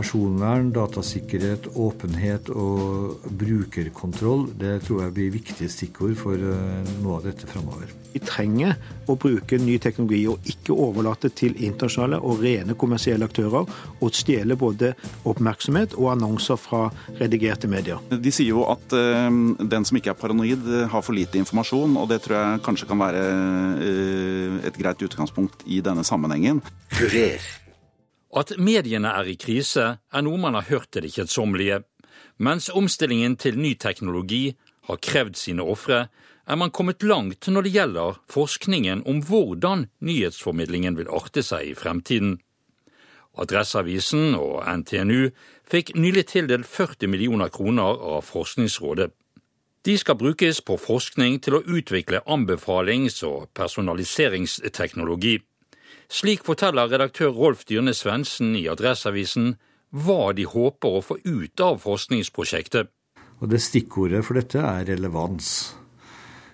personvern, datasikkerhet, åpenhet og brukerkontroll, det tror jeg blir viktige stikkord for eh, noe av dette framover. Vi trenger å bruke ny teknologi og ikke overlate til internasjonale og rene kommersielle aktører å stjele både oppmerksomhet og annonser fra redigerte medier. De sier jo at uh, den som ikke er paranoid, har for lite informasjon, og det tror jeg kanskje kan være et greit utgangspunkt i denne sammenhengen. Kurer. At mediene er i krise, er noe man har hørt til det kjedsommelige. Mens omstillingen til ny teknologi har krevd sine ofre, er man kommet langt når det gjelder forskningen om hvordan nyhetsformidlingen vil arte seg i fremtiden. Adresseavisen og NTNU fikk nylig tildelt 40 millioner kroner av Forskningsrådet. De skal brukes på forskning til å utvikle anbefalings- og personaliseringsteknologi. Slik forteller redaktør Rolf Dyrne Svendsen i Adresseavisen hva de håper å få ut av forskningsprosjektet. Og det Stikkordet for dette er relevans.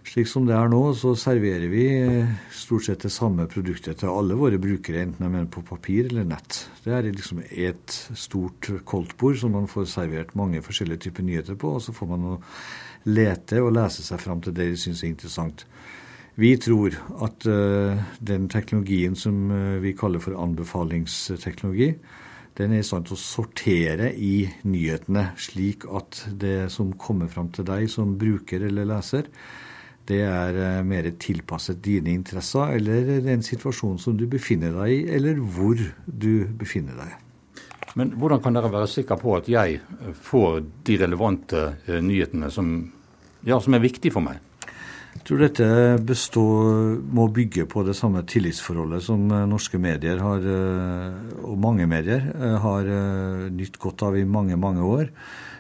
Slik som det er nå, så serverer vi stort sett det samme produktet til alle våre brukere, enten de er på papir eller nett. Det er liksom et stort koldtbord som man får servert mange forskjellige typer nyheter på, og så får man lete og lese seg fram til det de syns er interessant. Vi tror at uh, den teknologien som uh, vi kaller for anbefalingsteknologi, den er i stand til å sortere i nyhetene, slik at det som kommer fram til deg som bruker eller leser, det er uh, mer tilpasset dine interesser eller den situasjonen som du befinner deg i, eller hvor du befinner deg. Men hvordan kan dere være sikre på at jeg får de relevante nyhetene som, ja, som er viktige for meg? Jeg tror dette består, må bygge på det samme tillitsforholdet som eh, norske medier har, eh, og mange medier eh, har nytt godt av i mange, mange år.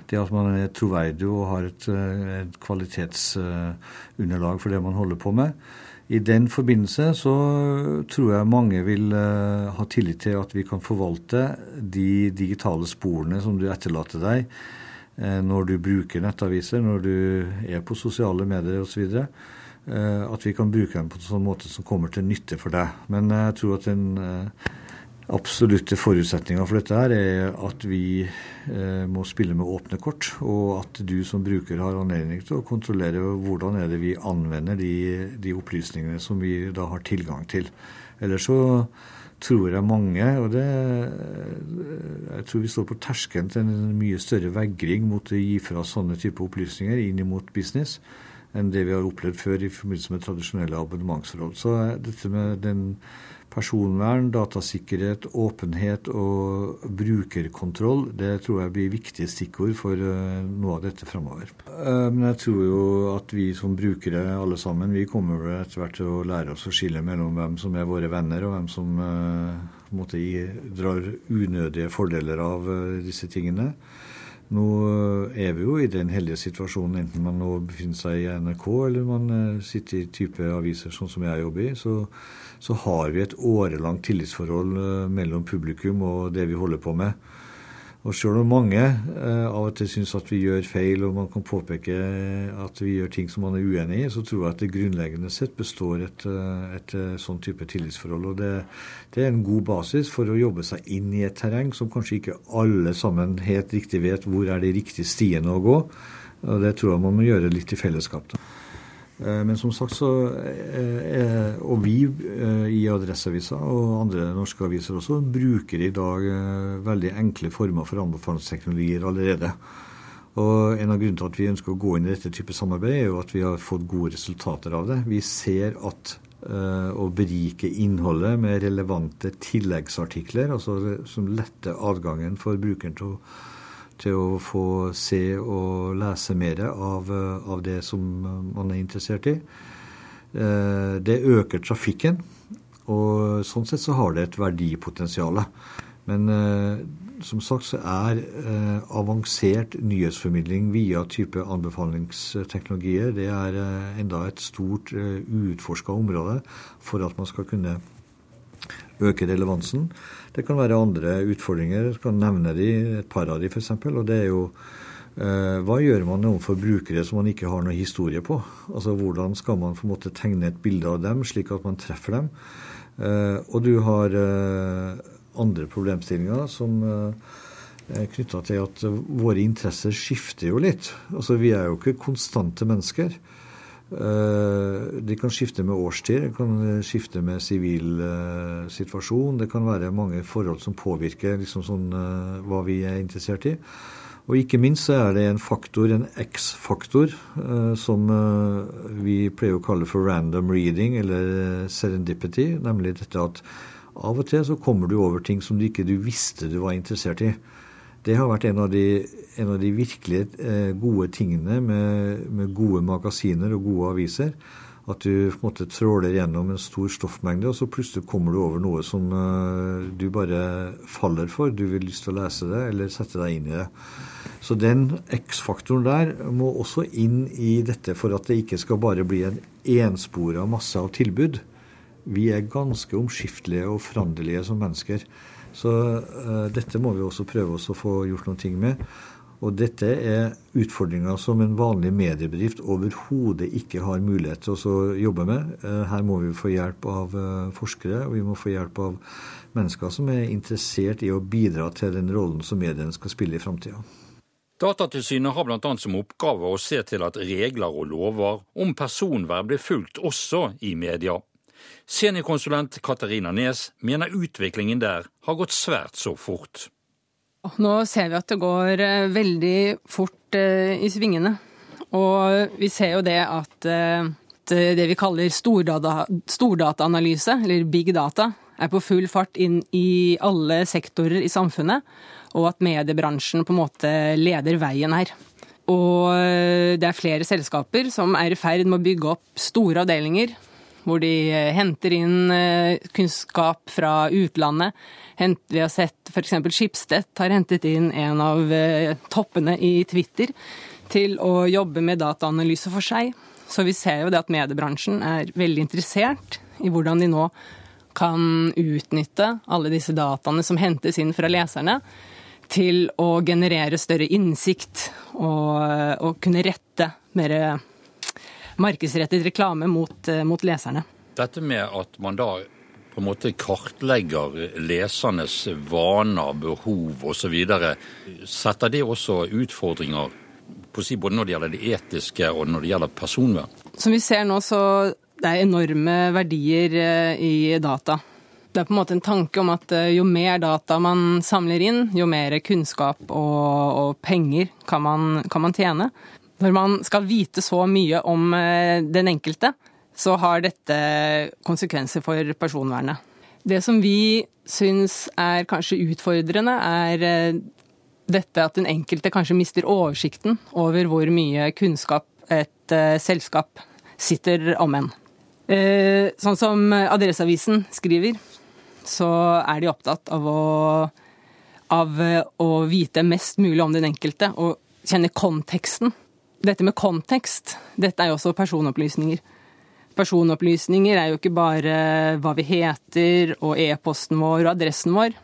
Det at man er troverdig og har et, et kvalitetsunderlag for det man holder på med. I den forbindelse så tror jeg mange vil ha tillit til at vi kan forvalte de digitale sporene som du etterlater deg når du bruker nettaviser, når du er på sosiale medier osv. Eh, at vi kan bruke dem på en sånn måte som kommer til nytte for deg. Men jeg tror at den eh, absolutte forutsetninga for dette her er at vi må spille med åpne kort, og at du som bruker har anledning til å kontrollere hvordan er det vi anvender de, de opplysningene som vi da har tilgang til. Ellers så tror jeg mange, og det Jeg tror vi står på terskelen til en mye større vegring mot å gi fra sånne type opplysninger inn mot business enn det vi har opplevd før i forbindelse med tradisjonelle abonnementsforhold. Så dette med den personvern, datasikkerhet, åpenhet og brukerkontroll, det tror jeg blir viktige stikkord for eh, noe av dette framover. Eh, men jeg tror jo at vi som brukere alle sammen, vi kommer etter hvert til å lære oss å skille mellom hvem som er våre venner, og hvem som uh, måte, drar unødige fordeler av disse tingene. Nå er vi jo i den heldige situasjonen, enten man nå befinner seg i NRK eller man sitter i type aviser sånn som jeg jobber i. så så har vi et årelangt tillitsforhold eh, mellom publikum og det vi holder på med. Og sjøl om mange eh, av og til syns at vi gjør feil, og man kan påpeke at vi gjør ting som man er uenig i, så tror jeg at det grunnleggende sett består et, eh, et, et sånn type tillitsforhold. Og det, det, er en god basis for å jobbe seg inn i et terreng som kanskje ikke alle sammen helt riktig vet hvor er de riktige stiene å gå. Og det tror jeg man må gjøre litt i fellesskap. da. Eh, men som sagt så er Og vi eh, i Adresseavisa og andre norske aviser også bruker i dag veldig enkle former for anbefalingsteknologier allerede. Og En av grunnene til at vi ønsker å gå inn i dette type samarbeid, er jo at vi har fått gode resultater av det. Vi ser at å berike innholdet med relevante tilleggsartikler, altså som letter adgangen for brukeren til å til å få se og lese mer av, av det som man er interessert i. Eh, det øker trafikken, og sånn sett så har det et verdipotensial. Men eh, som sagt så er eh, avansert nyhetsformidling via type anbefalingsteknologier det er enda et stort uutforska område for at man skal kunne øke relevansen. Det kan være andre utfordringer. Jeg kan nevne de, et par av de f.eks. Og det er jo eh, hva gjør man overfor brukere som man ikke har noe historie på? Altså Hvordan skal man på en måte tegne et bilde av dem slik at man treffer dem? Eh, og du har eh, andre problemstillinger som er knytta til at våre interesser skifter jo litt. Altså, Vi er jo ikke konstante mennesker. De kan skifte med årstid, de kan skifte med sivil situasjon. Det kan være mange forhold som påvirker liksom sånn, hva vi er interessert i. Og ikke minst så er det en faktor, en X-faktor, som vi pleier å kalle for random reading, eller serendipity. Nemlig dette at av og til så kommer du over ting som du ikke du visste du var interessert i. Det har vært en av de, en av de virkelig eh, gode tingene med, med, gode magasiner og gode aviser. At du på en måte tråler gjennom en stor stoffmengde, og så plutselig kommer du over noe som uh, du bare faller for. Du vil lyst til å lese det eller sette deg inn i det. Så den X-faktoren der må også inn i dette for at det ikke skal bare bli en enspora masse av tilbud. Vi er ganske omskiftelige og foranderlige som mennesker. Så uh, dette må vi også prøve oss å få gjort noen ting med. Og dette er utfordringer som en vanlig mediebedrift overhodet ikke har mulighet til å jobbe med. Uh, her må vi få hjelp av uh, forskere, og vi må få hjelp av mennesker som er interessert i å bidra til den rollen som mediene skal spille i framtida. Datatilsynet har bl.a. som oppgave å se til at regler og lover om personvern blir fulgt også i media. Seniorkonsulent Katarina Nes mener utviklingen der har gått svært så fort. Nå ser vi at det går eh, veldig fort eh, i svingene. Og vi ser jo det at eh, det vi kaller stordata, stordataanalyse, eller big data, er på full fart inn i alle sektorer i samfunnet, og at mediebransjen på en måte leder veien her. Og det er flere selskaper som er i ferd med å bygge opp store avdelinger hvor de eh, henter inn eh, kunnskap fra utlandet. Vi har sett f.eks. Skipstedt har hentet inn en av eh, toppene i Twitter til å jobbe med dataanalyse for seg. Så vi ser jo det at mediebransjen er veldig interessert i hvordan de nå kan utnytte alle disse dataene som hentes inn fra leserne, til å generere større innsikt og, og kunne rette mer markedsrettet reklame mot, eh, mot leserne. Dette med at man da på en måte kartlegger lesernes vaner, behov osv. Setter det også utfordringer på å si, både når det gjelder det etiske og når det gjelder personvern? Som vi ser nå, så det er enorme verdier eh, i data. Det er på en måte en tanke om at eh, jo mer data man samler inn, jo mer kunnskap og, og penger kan man, kan man tjene. Når man skal vite så mye om eh, den enkelte, så har dette konsekvenser for personvernet. Det som vi syns er kanskje utfordrende, er eh, dette at den enkelte kanskje mister oversikten over hvor mye kunnskap et uh, selskap sitter om en. Sånn som Adresseavisen skriver, så er de opptatt av å, av å vite mest mulig om den enkelte og kjenne konteksten dette med kontekst, dette er jo også personopplysninger. Personopplysninger er jo ikke bare hva vi heter og e-posten vår og adressen vår.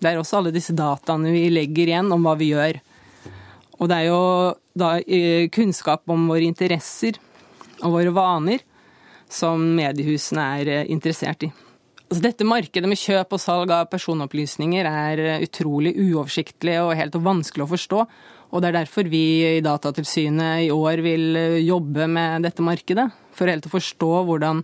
Det er også alle disse dataene vi legger igjen om hva vi gjør. Og det er jo da eh, kunnskap om våre interesser og våre vaner som mediehusene er eh, interessert i. Altså dette markedet med kjøp og salg av personopplysninger er eh, utrolig uoversiktlig og helt vanskelig å forstå. Og det er derfor vi i Datatilsynet i år vil eh, jobbe med dette markedet. For helt å forstå hvordan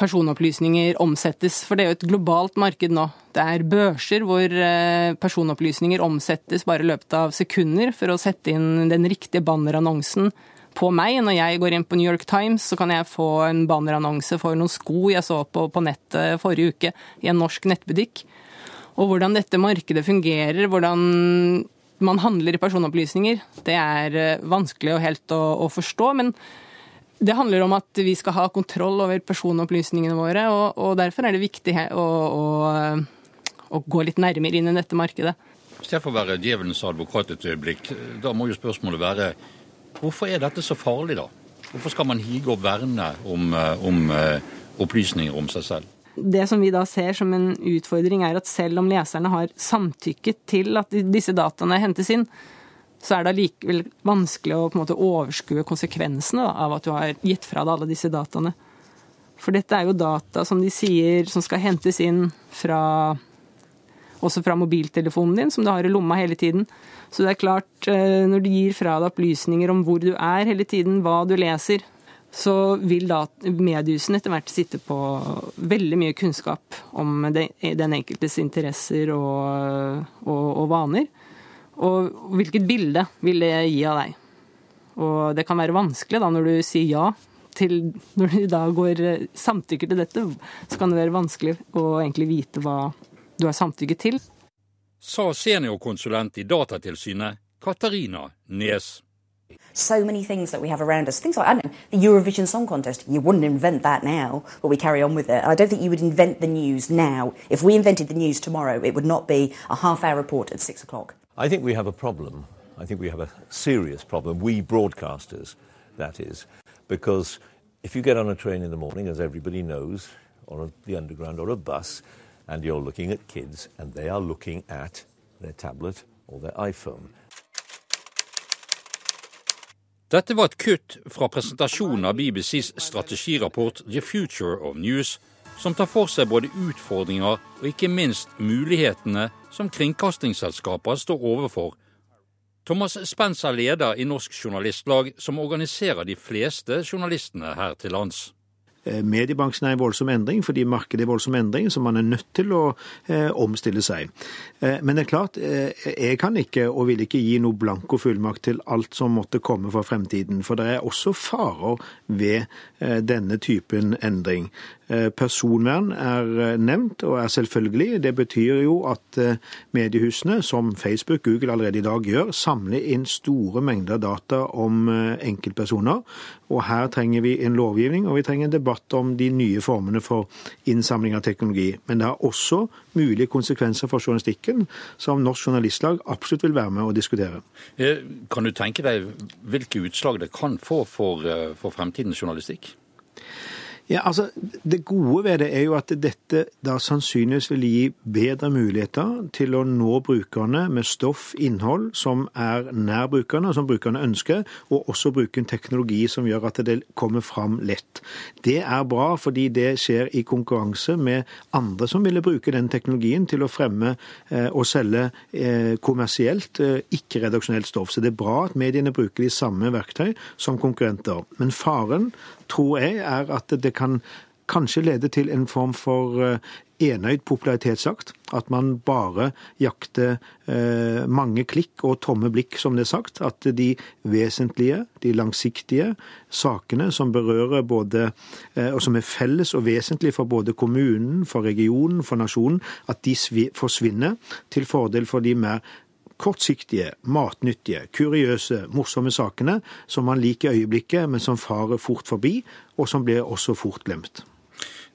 personopplysninger omsettes. For det er jo et globalt marked nå. Det er børser hvor eh, personopplysninger omsettes bare i løpet av sekunder for å sette inn den riktige bannerannonsen på meg. Når jeg går inn på New York Times, så kan jeg få en bannerannonse for noen sko jeg så på på nettet forrige uke i en norsk nettbutikk. Og hvordan dette markedet fungerer, hvordan man handler i personopplysninger, det er eh, vanskelig og helt å, å, forstå. Men det handler om at vi skal ha kontroll over personopplysningene våre, og, og derfor er det viktig å, å, å, gå litt nærmere inn i dette markedet. Hvis jeg får være djevelens advokat et øyeblikk, da må jo spørsmålet være hvorfor er dette så farlig, da? Hvorfor skal man hige og verne om, eh, om eh, opplysninger om seg selv? Det som vi da ser som en utfordring, er at selv om leserne har samtykket til at disse dataene hentes inn, så er det allikevel vanskelig å på en måte overskue konsekvensene da, av at du har gitt fra deg alle disse dataene. For dette er jo data som de sier som skal hentes inn fra også fra mobiltelefonen din, som du har i lomma hele tiden. Så det er klart, eh, når du gir fra deg opplysninger om hvor du er hele tiden, hva du leser, så vil da mediehusene etter hvert sitte på veldig mye kunnskap om den enkeltes interesser og, og, og vaner. Og hvilket bilde vil det gi av deg? Og det kan være vanskelig da når du sier ja til Når du da går samtykker til dette, så kan det være vanskelig å egentlig vite hva du har samtykket til. Sa seniorkonsulent i Datatilsynet Katarina Nes. So many things that we have around us, things like I don't know, the Eurovision Song Contest. You wouldn't invent that now, but we carry on with it. I don't think you would invent the news now. If we invented the news tomorrow, it would not be a half-hour report at six o'clock. I think we have a problem. I think we have a serious problem. We broadcasters, that is, because if you get on a train in the morning, as everybody knows, or the underground or a bus, and you're looking at kids, and they are looking at their tablet or their iPhone. Dette var et kutt fra presentasjonen av BBCs strategirapport The Future of News, som tar for seg både utfordringer og ikke minst mulighetene som kringkastingsselskaper står overfor. Thomas Spence er leder i Norsk Journalistlag, som organiserer de fleste journalistene her til lands. Eh, mediebransjen er i voldsom endring fordi markedet er i voldsom endring, så man er nødt til å eh, omstille seg. Eh, men det er klart, jeg kan ikke og vil ikke gi noe blanko fullmakt til alt som måtte komme fra fremtiden. For det er også farer ved denne typen endring. Eh, personvern er nevnt, og er selvfølgelig. Det betyr jo at mediehusene, som Facebook, Google allerede i dag gjør, samler inn store mengder data om enkeltpersoner. Og her trenger vi en lovgivning, og vi trenger en debatt om de nye formene for innsamling av teknologi. Men det har også mulige konsekvenser for journalistikken, som Norsk Journalistlag absolutt vil være med å diskutere. Eh, kan du tenke deg hvilke utslag det kan få for, eh, for fremtidens journalistikk? Ja, altså, Det gode ved det er jo at dette da sannsynligvis vil gi bedre muligheter til å nå brukerne med stoff, innhold, som er nær brukerne, og som brukerne ønsker, og også bruke en teknologi som gjør at det kommer fram lett. Det er bra fordi det skjer i konkurranse med andre som ville bruke den teknologien til å fremme eh, og selge eh, kommersielt, eh, ikke-redaksjonelt stoff. Så det er bra at mediene bruker de samme verktøy som konkurrenter. Men faren tror jeg er at det kan kanskje lede til en form for eh, enøyd popularitetsjakt. At man bare jakter eh, mange klikk og tomme blikk, som det er sagt. At de vesentlige, de langsiktige sakene som berører både eh, og som er felles og vesentlige for både kommunen, for regionen, for nasjonen, at de forsvinner til fordel for de mer kortsiktige, matnyttige, kuriøse, morsomme sakene som man liker i øyeblikket, men som farer fort forbi, og som blir også fort glemt.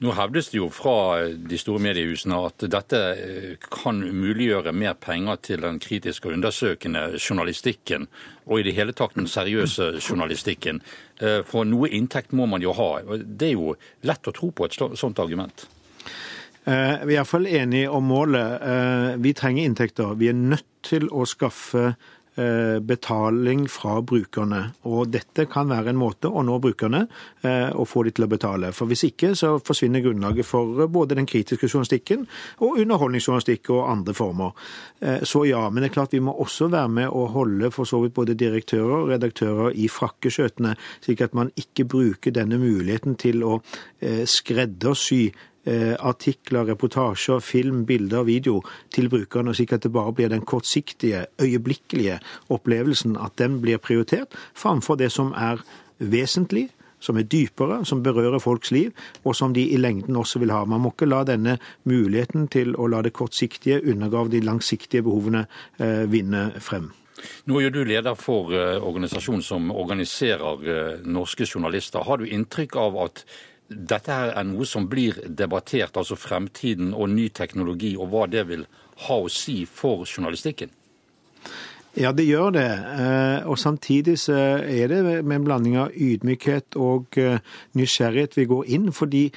Nå hevdes det jo fra de store mediehusene at dette eh, kan muliggjøre mer penger til den kritiske og undersøkende journalistikken, og i det hele tatt den seriøse journalistikken. Eh, for noe inntekt må man jo ha. Det er jo lett å tro på et sånt argument. Eh, vi er iallfall enige om målet. Eh, vi trenger inntekter. Vi er nødt til å skaffe eh, betaling fra brukerne. Og dette kan være en måte å nå brukerne og få de til å betale. For hvis ikke så forsvinner grunnlaget for både den kritiske journalistikken og underholdningsjournalistikk og andre former. Så ja, men det er klart vi må også være med å holde for så vidt både direktører og redaktører i frakkeskjøtene, slik at man ikke bruker denne muligheten til å skreddersy artikler, reportasjer, film, bilder, video til brukerne, slik at det bare blir den kortsiktige, øyeblikkelige opplevelsen at den blir prioritert, framfor det som er vesentlig, som er dypere, som berører folks liv, og som de i lengden også vil ha. Man må ikke la denne muligheten til å la det kortsiktige undergrave de langsiktige behovene eh, vinne frem. Nå er du leder for uh, organisasjonen som organiserer norske journalister. Har du inntrykk av at dette her er noe som blir debattert, altså fremtiden og ny teknologi, og hva det vil ha å si for journalistikken? Ja, det gjør det. Eh, og samtidig så er det med en blanding av ydmykhet og eh, nysgjerrighet vi går inn. Fordi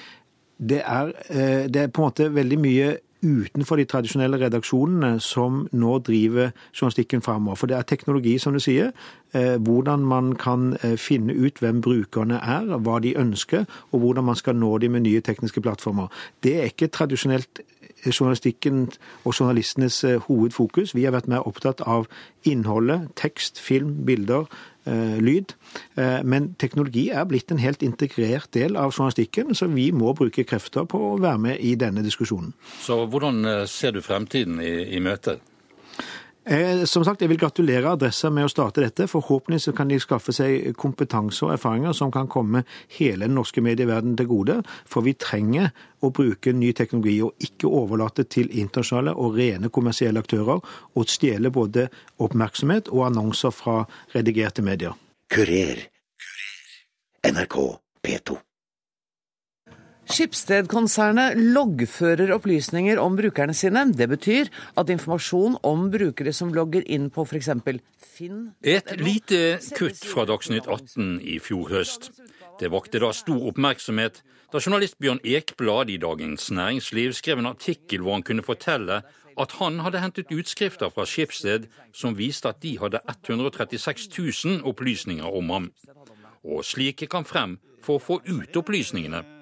det er, eh, det er på en måte veldig mye utenfor de tradisjonelle redaksjonene som nå driver journalistikken framover. For det er teknologi, som du sier. Eh, hvordan man kan eh, finne ut hvem brukerne er, hva de ønsker, og hvordan man skal nå dem med nye tekniske plattformer. Det er ikke tradisjonelt journalistikken og journalistenes hovedfokus. Vi har vært mer opptatt av innholdet, tekst, film, bilder, lyd. Men teknologi er blitt en helt integrert del av journalistikken, så vi må bruke krefter på å være med i denne diskusjonen. Så hvordan ser du fremtiden i, i møtet? Eh, som sagt, Jeg vil gratulere Adressa med å starte dette. Forhåpentligvis kan de skaffe seg kompetanse og erfaringer som kan komme hele den norske medieverdenen til gode. For vi trenger å bruke ny teknologi og ikke overlate til internasjonale og rene kommersielle aktører å stjele både oppmerksomhet og annonser fra redigerte medier. Kurer. NRK P2. Skipsted-konsernet loggfører opplysninger om brukerne sine. Det betyr at informasjon om brukere som logger inn på f.eks. Finn Et lite kutt fra Dagsnytt 18 i fjor høst. Det vakte da stor oppmerksomhet da journalist Bjørn Ekblad i Dagens Næringsliv skrev en artikkel hvor han kunne fortelle at han hadde hentet utskrifter fra Skipsted som viste at de hadde 136 000 opplysninger om ham. Og slike kan frem for å få ut opplysningene.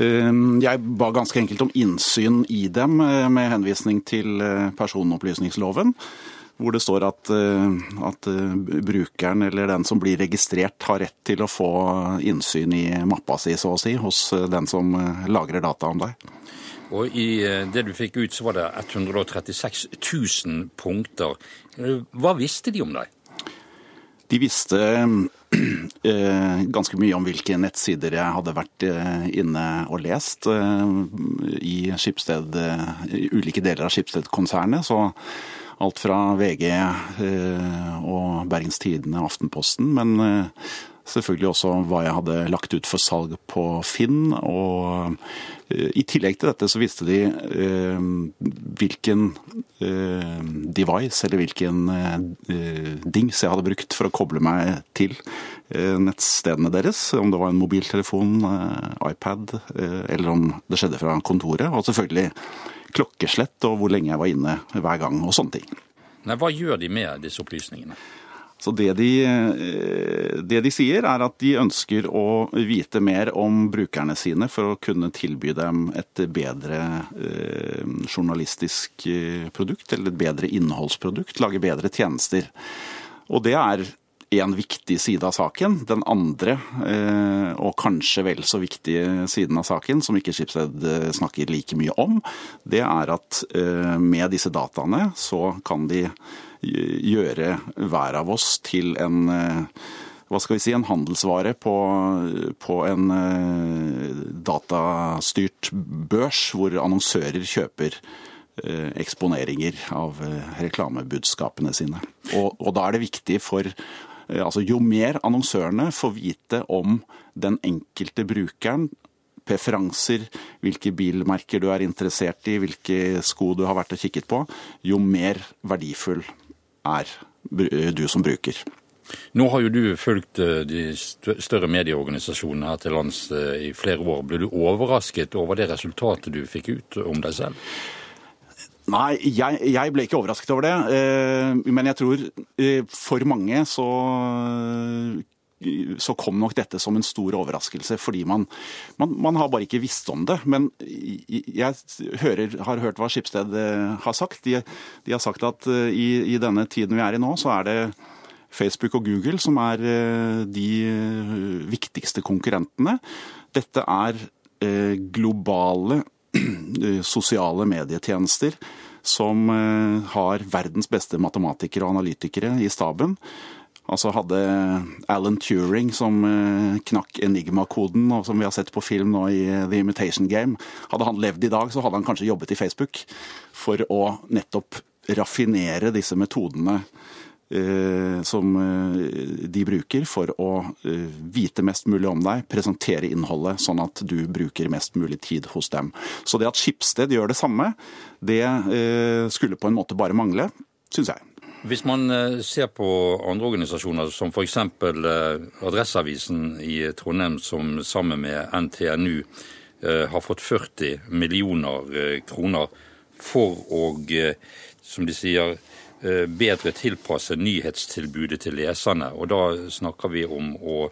Ehm, jeg ba ganske enkelt om innsyn i dem eh, med henvisning til eh, personopplysningsloven. Hvor det står at, eh, at, brukeren eller den som blir registrert har rett til å få innsyn i mappa si, så å si, hos den som lagrer data om deg. Og I det du fikk ut, så var det 136 000 punkter. Hva visste de om deg? De visste eh, ganske mye om hvilke nettsider jeg hadde vært eh, inne og lest eh, i Skipsted, ulike deler av Skipsted-konsernet. Så alt fra VG og Bergens Tidende, Aftenposten. Men selvfølgelig også hva jeg hadde lagt ut for salg på Finn. Og i tillegg til dette så visste de hvilken Eh, device, eller hvilken eh, dings jeg hadde brukt for å koble meg til eh, nettstedene deres. Om det var en mobiltelefon, iPad, eller om det skjedde fra kontoret. Og selvfølgelig klokkeslett og hvor lenge jeg var inne hver gang, og sånne ting. Nei, Hva gjør de med disse opplysningene? Så det de, eh, det de, sier, er at de ønsker å vite mer om brukerne sine for å kunne tilby dem et bedre eh, journalistisk eh, produkt, eller et bedre innholdsprodukt, lage bedre tjenester. Og det er en viktig side av saken. Den andre, og kanskje vel så viktige siden av saken, som ikke Schibsted snakker like mye om, det er at med disse dataene så kan de gjøre hver av oss til en eh, hva skal vi si, en handelsvare på, på en eh, datastyrt børs, hvor annonsører kjøper eh, eksponeringer av reklamebudskapene sine. Og, og, da er det viktig for altså Jo mer annonsørene får vite om den enkelte brukeren, preferanser, hvilke bilmerker du er interessert i, hvilke sko du har vært og kikket på, jo mer verdifull er du som bruker. Nå har jo du fulgt eh, de større medieorganisasjonene her til lands eh, i flere år. Ble du overrasket over det resultatet du fikk ut om deg selv? Nei, jeg, jeg, ble ikke overrasket over det. Eh, men jeg tror for mange så så kom nok dette som en stor overraskelse, fordi man, man, man har bare ikke visst om det. Men jeg hører, har hørt hva Skipsted eh, har sagt. De, de har sagt at eh, i, i, denne tiden vi er i nå, så er det Facebook og Google som er eh, de viktigste konkurrentene. Dette er globale sosiale medietjenester som har verdens beste matematikere og analytikere i staben. Altså hadde Alan Turing, som eh, knakk Enigma-koden, og som vi har sett på film nå i eh, The Imitation Game, hadde han levd i dag, så hadde han kanskje jobbet i Facebook for å nettopp raffinere disse metodene eh, som de bruker for å vite mest mulig om deg, presentere innholdet sånn at du bruker mest mulig tid hos dem. Så det at Skipsted gjør det samme, det skulle på en måte bare mangle, syns jeg. Hvis man eh, ser på andre organisasjoner, som f.eks. Eh, Adresseavisen i Trondheim, som sammen med NTNU eh, har fått 40 millioner kroner for å, som de sier, bedre tilpasse nyhetstilbudet til leserne. Og da snakker vi om å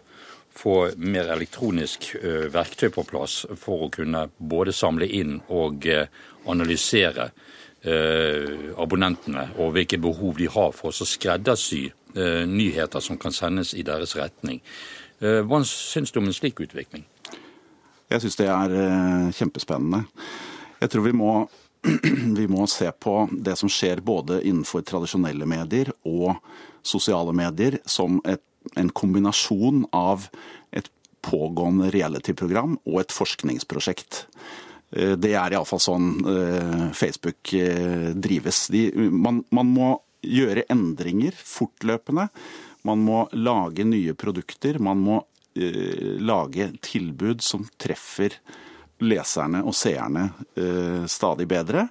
få mer elektronisk verktøy på plass for å kunne både samle inn og analysere abonnentene og hvilke behov de har for å skreddersy nyheter som kan sendes i deres retning. Hva syns du om en slik utvikling? Jeg syns det er kjempespennende. Jeg tror vi må vi må se på det som skjer både innenfor tradisjonelle medier og sosiale medier som et, en kombinasjon av et pågående reality-program og et forskningsprosjekt. Eh, det er iallfall sånn eh, Facebook eh, drives. De, man, man må gjøre endringer fortløpende. Man må lage nye produkter. Man må lage tilbud som treffer leserne og seerne stadig bedre.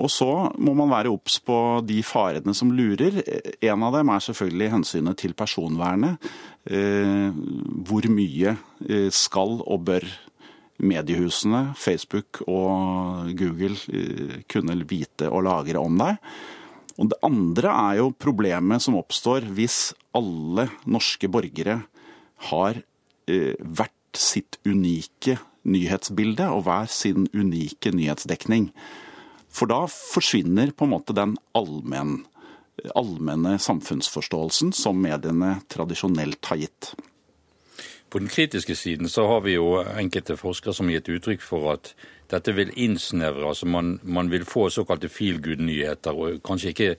Og så må man være obs på de farene som lurer. En av dem er selvfølgelig hensynet til personvernet. Hvor mye skal og bør mediehusene, Facebook og Google, kunne vite og lagre om deg? Og Det andre er jo problemet som oppstår hvis alle norske borgere har vært sitt unike nyhetsbilde og hver sin unike nyhetsdekning. For da forsvinner på en måte den allmenn, allmenne samfunnsforståelsen som mediene tradisjonelt har gitt. På den kritiske siden så har vi jo enkelte forskere som har gitt uttrykk for at dette vil innsnevre. altså Man, man vil få såkalte feel good-nyheter, og kanskje ikke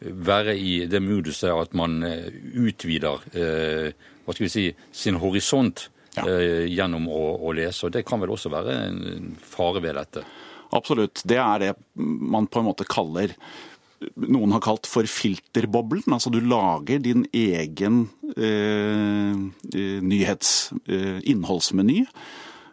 være i det moduset at man eh, utvider eh, hva skal vi si, sin horisont ja. Eh, gjennom å, å, lese. og Det kan vel også være en fare ved dette? Absolutt. Det er det man på en måte kaller noen har kalt for filterboblen. Altså du lager din egen eh, nyhetsinnholdsmeny. nyhets,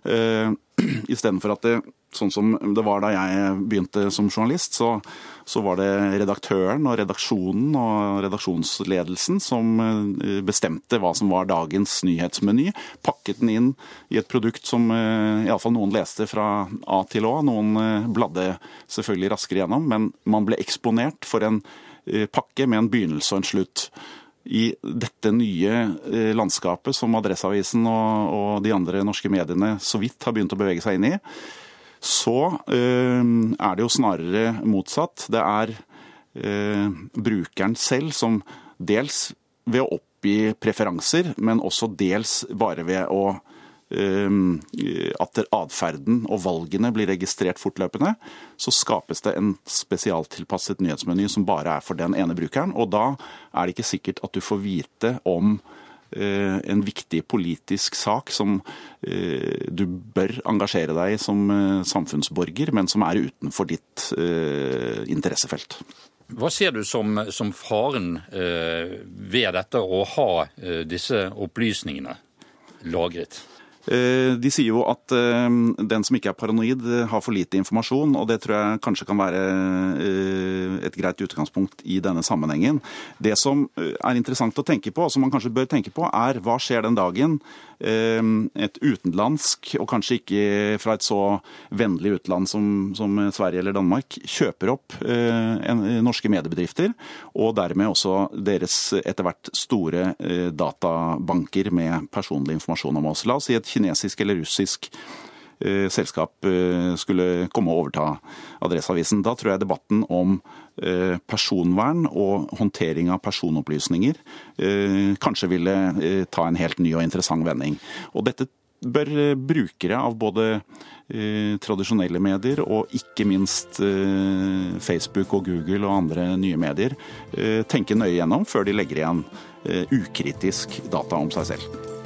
eh. Eh, Istedenfor at det sånn som det var da jeg begynte som journalist, så, så, var det redaktøren og redaksjonen og redaksjonsledelsen som eh, bestemte hva som var dagens nyhetsmeny. Pakket den inn i et produkt som eh, iallfall noen leste fra A til Å. Noen eh, bladde selvfølgelig raskere gjennom, men man ble eksponert for en pakke med en begynnelse og en slutt i dette nye landskapet som Adresseavisen og, og, de andre norske mediene så vidt har begynt å bevege seg inn i, så eh, er det jo snarere motsatt. Det er eh, brukeren selv som dels ved å oppgi preferanser, men også dels bare ved å eh, at atferden og valgene blir registrert fortløpende, så skapes det en spesialtilpasset nyhetsmeny som bare er for den ene brukeren. Og da er det ikke sikkert at du får vite om en viktig politisk sak som eh, du bør engasjere deg i som eh, samfunnsborger, men som er utenfor ditt interessefelt. Hva ser du som, som faren ved dette å ha disse opplysningene lagret? Eh, de sier jo at eh, den som ikke er paranoid, eh, har for lite informasjon, og det tror jeg kanskje kan være et greit utgangspunkt i denne sammenhengen. Det som er interessant å tenke på, og som man kanskje bør tenke på, er hva skjer den dagen et utenlandsk, og kanskje ikke fra et så vennlig utland som, som Sverige eller Danmark, kjøper opp norske mediebedrifter, og dermed også deres etter hvert store databanker med personlig informasjon om oss. La oss si et kinesisk eller russisk eh, selskap eh, skulle komme og overta Adresseavisen. Da tror jeg debatten om eh, personvern og håndtering av personopplysninger kanskje ville ta en helt ny og interessant vending. Og dette bør brukere av både tradisjonelle medier og ikke minst Facebook og Google og andre nye medier tenke nøye gjennom før de legger igjen ukritisk data om seg selv.